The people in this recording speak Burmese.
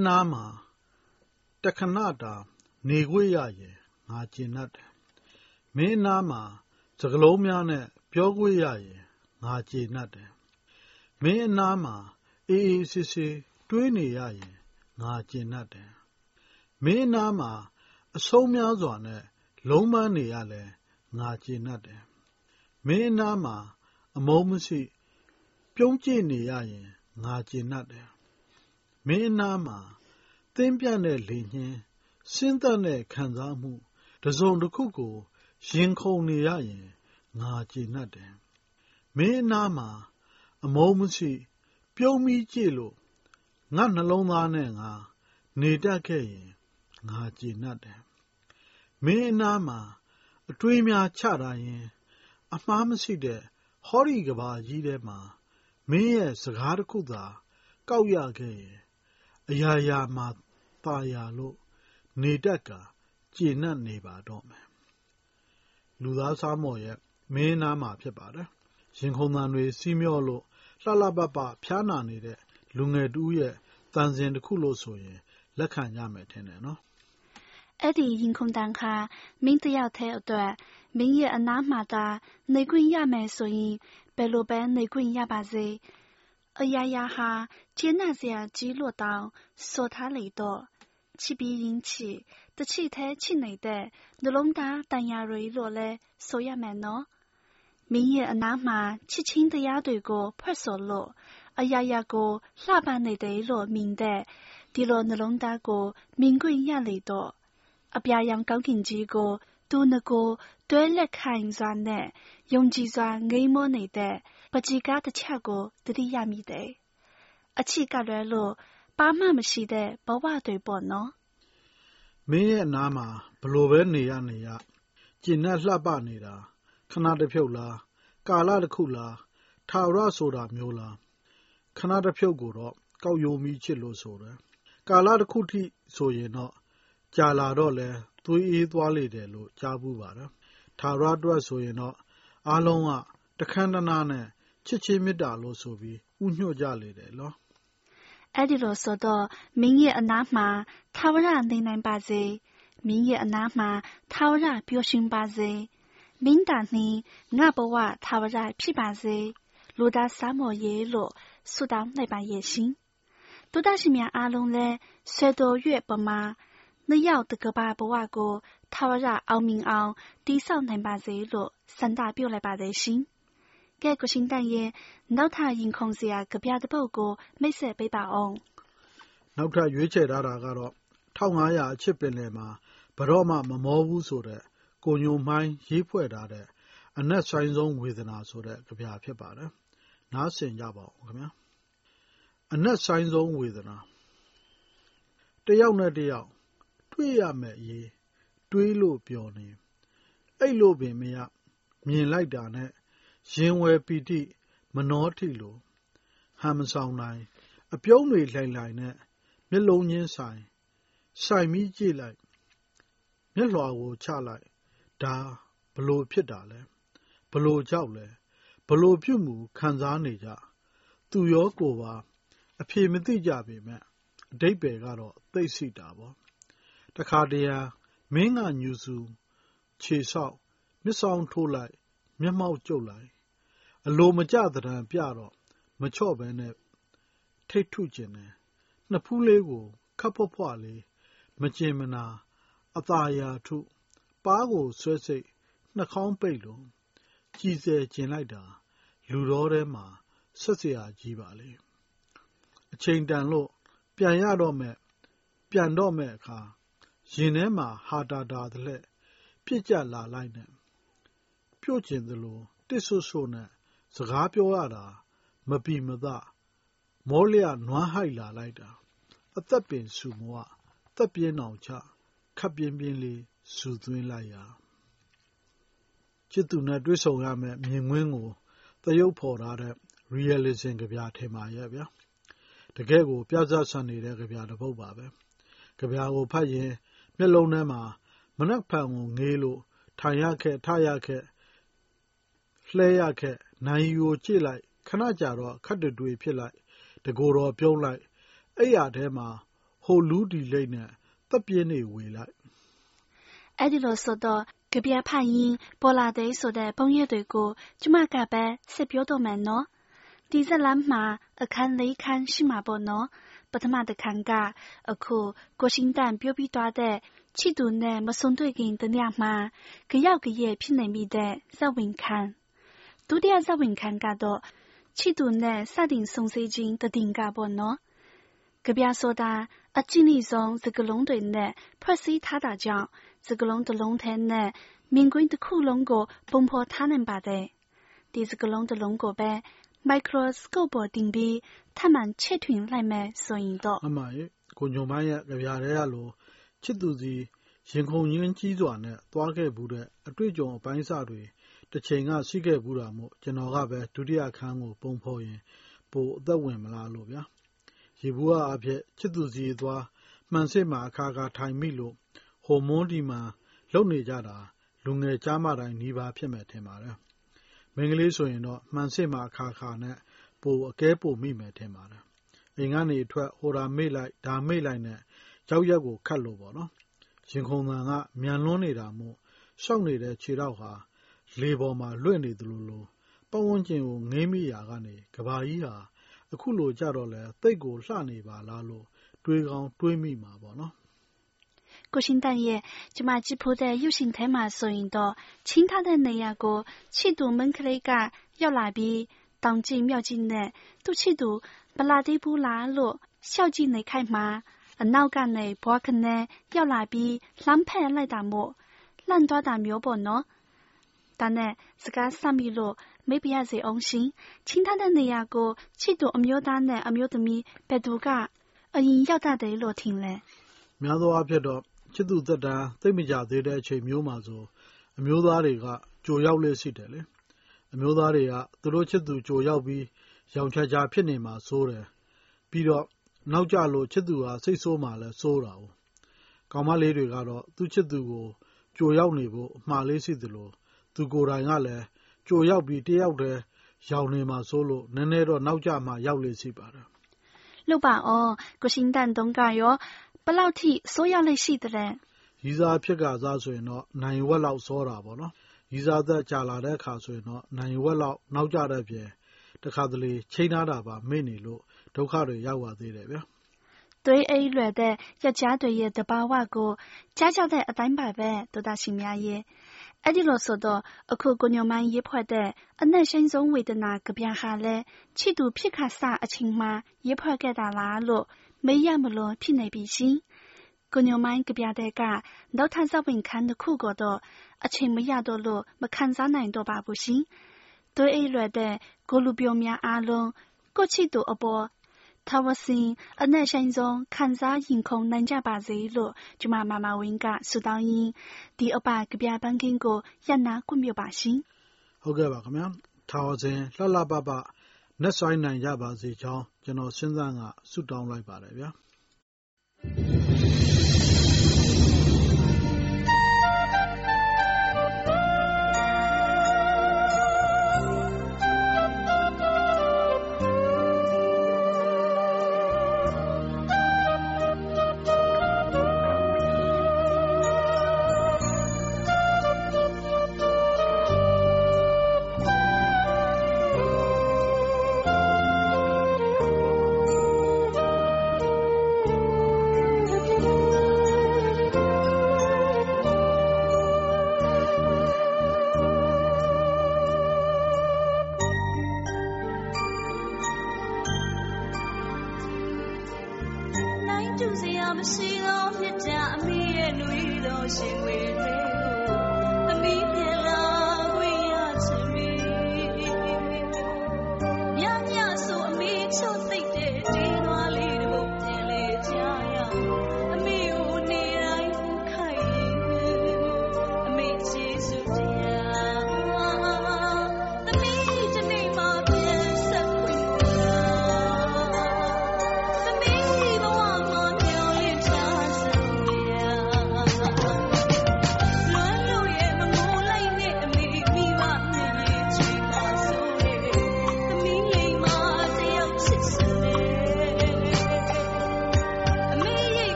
မင်းအနားမှာ တခဏတာ နေခွင့်ရရင် ငါကျေနပ်တယ်။မင်းအနားမှာ စကားလုံးများနဲ့ ပြောခွင့်ရရင် ငါကျေနပ်တယ်။မင်းအနားမှာ အေးအေးဆေးဆေး တွေးနေရရင် ငါကျေနပ်တယ်။မင်းအနားမှာ အဆုံးများစွာနဲ့ လုံးပန်းနေရလည်း ငါကျေနပ်တယ်။မင်းအနားမှာ အမုန်းမရှိ၊ပြုံးကြည့်နေရရင် ငါကျေနပ်တယ်။ မင်းအနားမှာ သင်းပြတ်တဲ့လေညှင်း၊ဆင်းသက်တဲ့ခံစားမှု တစုံတခုကို ရင်ခုန်နေရရင် ငါကျေနပ်တယ်။မင်းအနားမှာ အမုန်းမရှိ၊ပြုံးပြီးကြည့်လို့ ငါ့နှလုံးသားနဲ့ငါ နေတတ်ခဲ့ရင် ငါကျေနပ်တယ်။မင်းအနားမှာ အတွေးများချထားရင်း အမှားမရှိတဲ့ ဟောဒီကမ္ဘာကြီးထဲမှာ မင်းရဲ့စကားတခုသာ ကောက်ရခဲ့ရင် အရာရာမှာသာယာလို့နေတတ်ကာကျေနပ်နေပါတော့မယ်။လူသားစားမော်ရဲ့မင်းအနားမှာဖြစ်ပါတယ်။ရင်ခုန်သံတွေဆီးမြော့လို့လှလှပပဖျားနာနေတဲ့လူငယ်တဦးရဲ့သံစဉ်တခုလို့ဆိုရင်လက်ခံကြမယ်ထင်တယ်နော်။အဲဒီရင်ခုန်သံဟာမင်းတယောက်တည်းအတွက်မင်းရဲ့အနားမှာသာနေခွင့်ရမယ်ဆိုရင်ဘယ်လိုပဲနေခွင့်ရပါစေ။ အရာရာဟာကျေနပ်စရာကြီးလို့တောင်ဆိုထားလေတော့ချစ်ပြီးရင်းချစ်တချစ်ထဲချစ်နေတဲ့နှလုံးသားတန်ရာတွေလို့လဲဆိုရမယ်နော်။မင်းရဲ့အနားမှာချစ်ချင်းတရားတွေကိုဖွဲ့ဆိုလို့အရာရာကိုလှပနေတယ်လို့မြင်တဲ့ဒီလိုနှလုံးသားကိုမြင်ခွင့်ရလေတော့အပြာရောင် ကောင်းကင်ကြီးကိုသူနကိုတွဲလက်ခံစွာနဲ့ယုံကြည်စွာငိမ်းမောနေတဲ့ပကြီကားတစ်ချက်ကိုတတိယမိတယ်။အချစ်ကလွယ်လို့ဘာမှမရှိတဲ့ဘဝတွေပေါ့နော်။မင်းရဲ့အနားမှာဘလို့ပဲနေရနေရကျင်နဲ့လှပနေတာခဏတစ်ဖြုတ်လားကာလတစ်ခုလားထာဝရဆိုတာမျိုးလားခဏတစ်ဖြုတ်ကိုတော့ကောက်ယုံပြီးချစ်လို့ဆိုတယ်။ကာလတစ်ခုထိဆိုရင်တော့ကြာလာတော့လဲသွေးအေးသွားလေတယ်လို့ကြားဖူးပါတယ်။ထာဝရအတွက်ဆိုရင်တော့အားလုံးကတခမ်းတနားနဲ့ ချစ်ချင်းမေတ္တာလို့ဆိုပြီးဥညွှတ်ကြလေတယ်နော်။အဲဒီလိုဆိုတော့မင်းရဲ့အနားမှာထာဝရနေနိုင်ပါစေ။မင်းရဲ့အနားမှာထာဝရပျော်ရွှင်ပါစေ။မင်းတာနှင့်ငါ့ဘဝထာဝရဖြစ်ပါစေ။လူသားစားမော်ရေလို့ဆုတောင်းလိုက်ပါရဲ့ရှင်။တောတရှင်များအားလုံးလည်းဆွေတော်ရွက်ပမာနှစ်ယောက်တကဘာဘဝကိုထာဝရအောင်မြင်အောင်တည်ဆောက်နို င်ပါစေလို့ဆန္ဒပြုလိုက်ပါတယ်ရှင်။ကဲကိုရှင်တန်ရဲ့နောက်ထပ်ရင်ခုန်စရာကြပြတဲ့ပုတ်ကိုမိတ်ဆက်ပေးပါအောင်။နောက်ထပ်ရွေးချယ်ထားတာကတော့1500အချစ်ပင်လယ်မှာဘရော့မှမမောဘူးဆိုတဲ့ကိုညိုမိုင်းရေးဖွဲ့ထားတဲ့အနက်ဆိုင်ဆုံးဝေဒနာဆိုတဲ့ကြပြဖြစ်ပါတယ်။နားဆင်ကြပါဦးခင်ဗျာ။အနက်ဆိုင်ဆုံးဝေဒနာတယောက်နဲ့တယောက်တွေ့ရမယ့်အရေးတွေးလို့ပျော်နေ၊အိပ်လို့ပင်မရမြင်လိုက်တာနဲ့ ရင်ဝယ်ပီတိမနောထိလိုဟန်မဆောင်နိုင်အပြုံးတွေလှိုင်လှိုင်နဲ့မျက်လုံးချင်းဆိုင်ဆိုင်ပြီးကြည့်လိုက်မျက်လွှာကိုချလိုက်ဒါဘလို့ဖြစ်တာလဲဘလို့ကြောက်လဲဘလို့ပြုမှုခံစားနေကြသူရောကိုပါအဖြေမသိကြပေမဲ့အတိတ်ပဲကတော့သိစိတာပေါ့တခါတရံမင်းကညူဆူခြေဆောက်မျက်စောင်းထိုးလိုက် မျက်မှောက်ကျုပ်လိုက် အလိုမကျသဏ္ဍာန်ပြတော့ မချော့ဘဲနဲ့ ထိပ်ထုချင်တယ်။နဖူးလေးကို ခပ်ဖွဖွလေး မကြင်မနာ အသာအရာထု၊ပါးကိုဆွဲဆိတ်၊နှာခေါင်းပိတ်လို ကျီဆယ်ကျင်လိုက်တာ လူတောထဲမှာ စက်စရာကြီးပါလေ။အချိန်တန်လို့ ပြန်ရတော့မယ့် ပြန်တော့မယ့်အခါ ရင်ထဲမှာ ဟာတာတာသလှဲ့ ပစ်ကျလာလိုက်နဲ့ ပျို့ချင်သလို တစ်ဆွတ်ဆွတ်နဲ့ စကားပြောရတာမပီမသမောလျနွားဟိုက်လာလိုက်တာ အသက်ပင်ဆူမဝသက်ပြင်းအောင်ချခပ်ပြင်းပြင်းလေးဆူသွင်းလိုက်ရာချစ်သူနဲ့တွေ့ဆုံရမယ်မြင်ကွင်းကိုသရုပ်ဖော်ထားတဲ့ realism ကြပြထင်ပါရဲ့ဗျာတကယ်ကိုပြဿနာဆန်နေတဲ့ကြပြတစ်ပုဒ်ပါပဲကြပြကိုဖတ်ရင်မျက်လုံးထဲမှာမနက်ဖြန်ကိုငေးလို့ထိုင်ရခက်ထရခက်လှဲရခက် နိုင်ယူကိုကြည့်လိုက်ခဏကြာတော့ခတ်တူတွေဖြစ်လိုက် တကိုယ်တော်ပြုံးလိုက်အဲ့ရထဲမှာ ဟိုလူဒီလိတ်နဲ့တပ်ပြင်းနေဝေလိုက်အဲ့ဒီလိုဆိုတော့ကပြဖတ်ရင်ပေါ်လာတဲ့ဆိုတဲ့ပုံရိပ်တွေကို ကျမကပဲဆက်ပြောတော့မယ်နော်ဒီဇလန်မှာအခန်းလေးခန်းရှိမှာပေါ့နော်ပထမတစ်ခန်းကအခုကိုရှင်တန်ပြောပြီးသွားတဲ့ချစ်သူနဲ့မဆုံးတွေ့ခင်တညမှာကြောက်ကရဲ့ဖြစ်နေမိတဲ့ဇဝင်ခန်း ဒုတိယဇဝင်ခန်းကတော့ချစ်သူနဲ့စတင်ဆုံးစေခြင်းတည်ကပေါ့နော်ကပြဆိုတာအချင်းဤဆုံးစကလုံးတွေနဲ့ဖွဲ့စည်းထားတာကြောင့်စကလုံးတစ်လုံးထဲနဲ့မြင်ကွင်းတစ်ခုလုံးကိုပုံဖော်ထားနိုင်ပါတယ်ဒီစကလုံးတစ်လုံးကိုပဲ microscope ပေါ်တင်ပြီးထပ်မံချဲ့ထွင်လိုက်မယ်ဆိုရင်တော့အမှန်ရဲ့ကိုညုံမိုင်းရဲ့ကြပြားထဲကလိုချစ်သူစီရင်ခုန်ရင်းကြီးစွာနဲ့သွားခဲ့ဘူး တဲ့အတွေ့အကြုံအပိုင်းအစတွေတစ်ချိန်ကရှိခဲ့ဘူးတာမို့ကျွန်တော်ကပဲဒုတိယခန်းကို ပုံဖော်ရင် ပိုအသက်ဝင်မလားလို့ဗျာ။ယေဘုယျအားဖြင့်ချစ်သူဆီသွားမှန်စစ်မှာအခါခါထိုင်မိလို့ဟိုမွန်းဒီမာလုပ်နေကြတာလူငယ်ကျားမတိုင်းနီးပါးဖြစ်မယ်ထင်ပါတယ်။မိန်းကလေးဆိုရင်တော့မှန်စစ်မှာအခါခါနဲ့ပိုအကဲပိုမိမယ်ထင်ပါတယ်။အိမ်ကနေထွက်ဟိုတာမေ့လိုက်ဒါမေ့လိုက်နဲ့ရောက်ရက်ကိုခတ်လို့ပေါ့နော်။ရင်ခုန်သံကမြန်လွန်းနေတာမို့ရှောက်နေတဲ့ခြေထောက်ဟာ လေပေါ်မှာလွင့်နေသလိုလိုပတ်ဝန်းကျင်ကိုငေးမိရာကနေကဘာကြီးဟာအခုလိုကြတော့လဲတိတ်ကိုလှနေပါလားလို့တွေးကောင်းတွေးမိမှာပေါ့နော်ကိုရှင်တန်ရဲ့ကျမကြည့်ဖို့တဲ့ရုပ်ရှင်ထဲမှာဆိုရင်တော့ချင်းထားတဲ့နေရာကိုချစ်သူမင်းကလေးကရောက်လာပြီးတောင်ကြီးမြောက်ကြီးနဲ့သူ့ချစ်သူပလာသေးဘူးလားလို့ရှောက်ကြည့်နေခိုက်မှာအနောက်က ဒါနဲ့စကားဆက်မိလို့မေးပြရစေအောင်ရှင်ချင်းထားတဲ့နေရာကိုချစ်သူအမျိုးသားနဲ့အမျိုးသမီးဘယ်သူကအရင်ရောက်တတ်တယ်လို့ထင်လဲများသောအားဖြင့်တော့ချစ်သူသက်တမ်းသိပ်မကြာသေးတဲ့အချိန်မျိုးမှာဆိုအမျိုးသားတွေကကြိုရောက်လေ့ရှိတယ်လေအမျိုးသားတွေကသူတို့ချစ်သူကြိုရောက်ပြီးရောင်ချချာဖြစ်နေမှာစိုးတယ်ပြီးတော့နောက်ကြလို့ချစ်သူဟာစိတ်ဆိုးမှလည်းစိုးတာ哦ကောင်မလေးတွေကတော့သူ့ချစ်သူကိုကြိုရောက်နေဖို့အမှားလေးရှိသလို သူကိုယ်တိုင်ကလည်း ကြိုရောက်ပြီး တယောက်တည်း ရောက်နေမှာစိုးလို့ နည်းနည်းတော့ နောက်ကျမှရောက်လေ့ရှိပါတယ် လုပ်ပါအောင်ကိုရှင်တန်တုံးကရောဘလောက်ထိ စိုးရောက်လေ့ရှိတဲ့ရီစာဖြစ်ကစားဆိုရင်တော့နိုင်ဝက်လောက် စောတာပေါ့နော်ရီစာသက်ကြာလာတဲ့အခါဆိုရင်တော့နိုင်ဝက်လောက် နောက်ကျတဲ့ပြင် တခါတလေ ချိန်ထားတာပါ မေ့နေလို့ ဒုက္ခတွေ ရောက်ပါသေးတယ်ဗျာ သွေးအေးလွယ်တဲ့ ယောက်ျားတွေရဲ့တဘာဝကိုကြားကြတဲ့အတိုင်းပါပဲတို့တာရှင်များရဲ့ အဲ့ဒီလိုဆိုတော့အခုကိုညိုမိုင်းရေးဖွဲ့တဲ့အနက်ရှိန်ဆုံးဝေဒနာကဗျာဟာလဲချစ်သူဖြစ်ခါစအချိန်မှာရေးဖွဲ့ခဲ့တာလားလို့မေးရမလို့ဖြစ်နေပြီရှင်ကိုညိုမိုင်းကဗျာတဲ့ကနောက်ထပ်ဇဝင်ခန်းတစ်ခုကိုတော့အချိန်မရတော့လို့မခံစားနိုင်တော့ပါဘူးရှင်သွေးအေးလွယ်တဲ့ကိုလူပြောများအားလုံးကိုချစ်သူအပေါ် ထာဝစဉ်အနက်ရှိန်ဆုံးခံစားရင်ခုန်နိုင်ကြပါစေလို့ကျမမာမဝင်းကဆုတောင်းရင်းဒီအပကပြပန်းကင်းကိုရနာခွင့်ပြုပါရှင်ဟုတ်ကဲ့ပါခင်ဗျာထာဝစဉ်လှလှပပနက်ဆိုင်နိုင်ကြပါစေကြောင်းကျွန်တော်စဉ်းစားကဆုတောင်းလိုက်ပါတယ်ဗျာ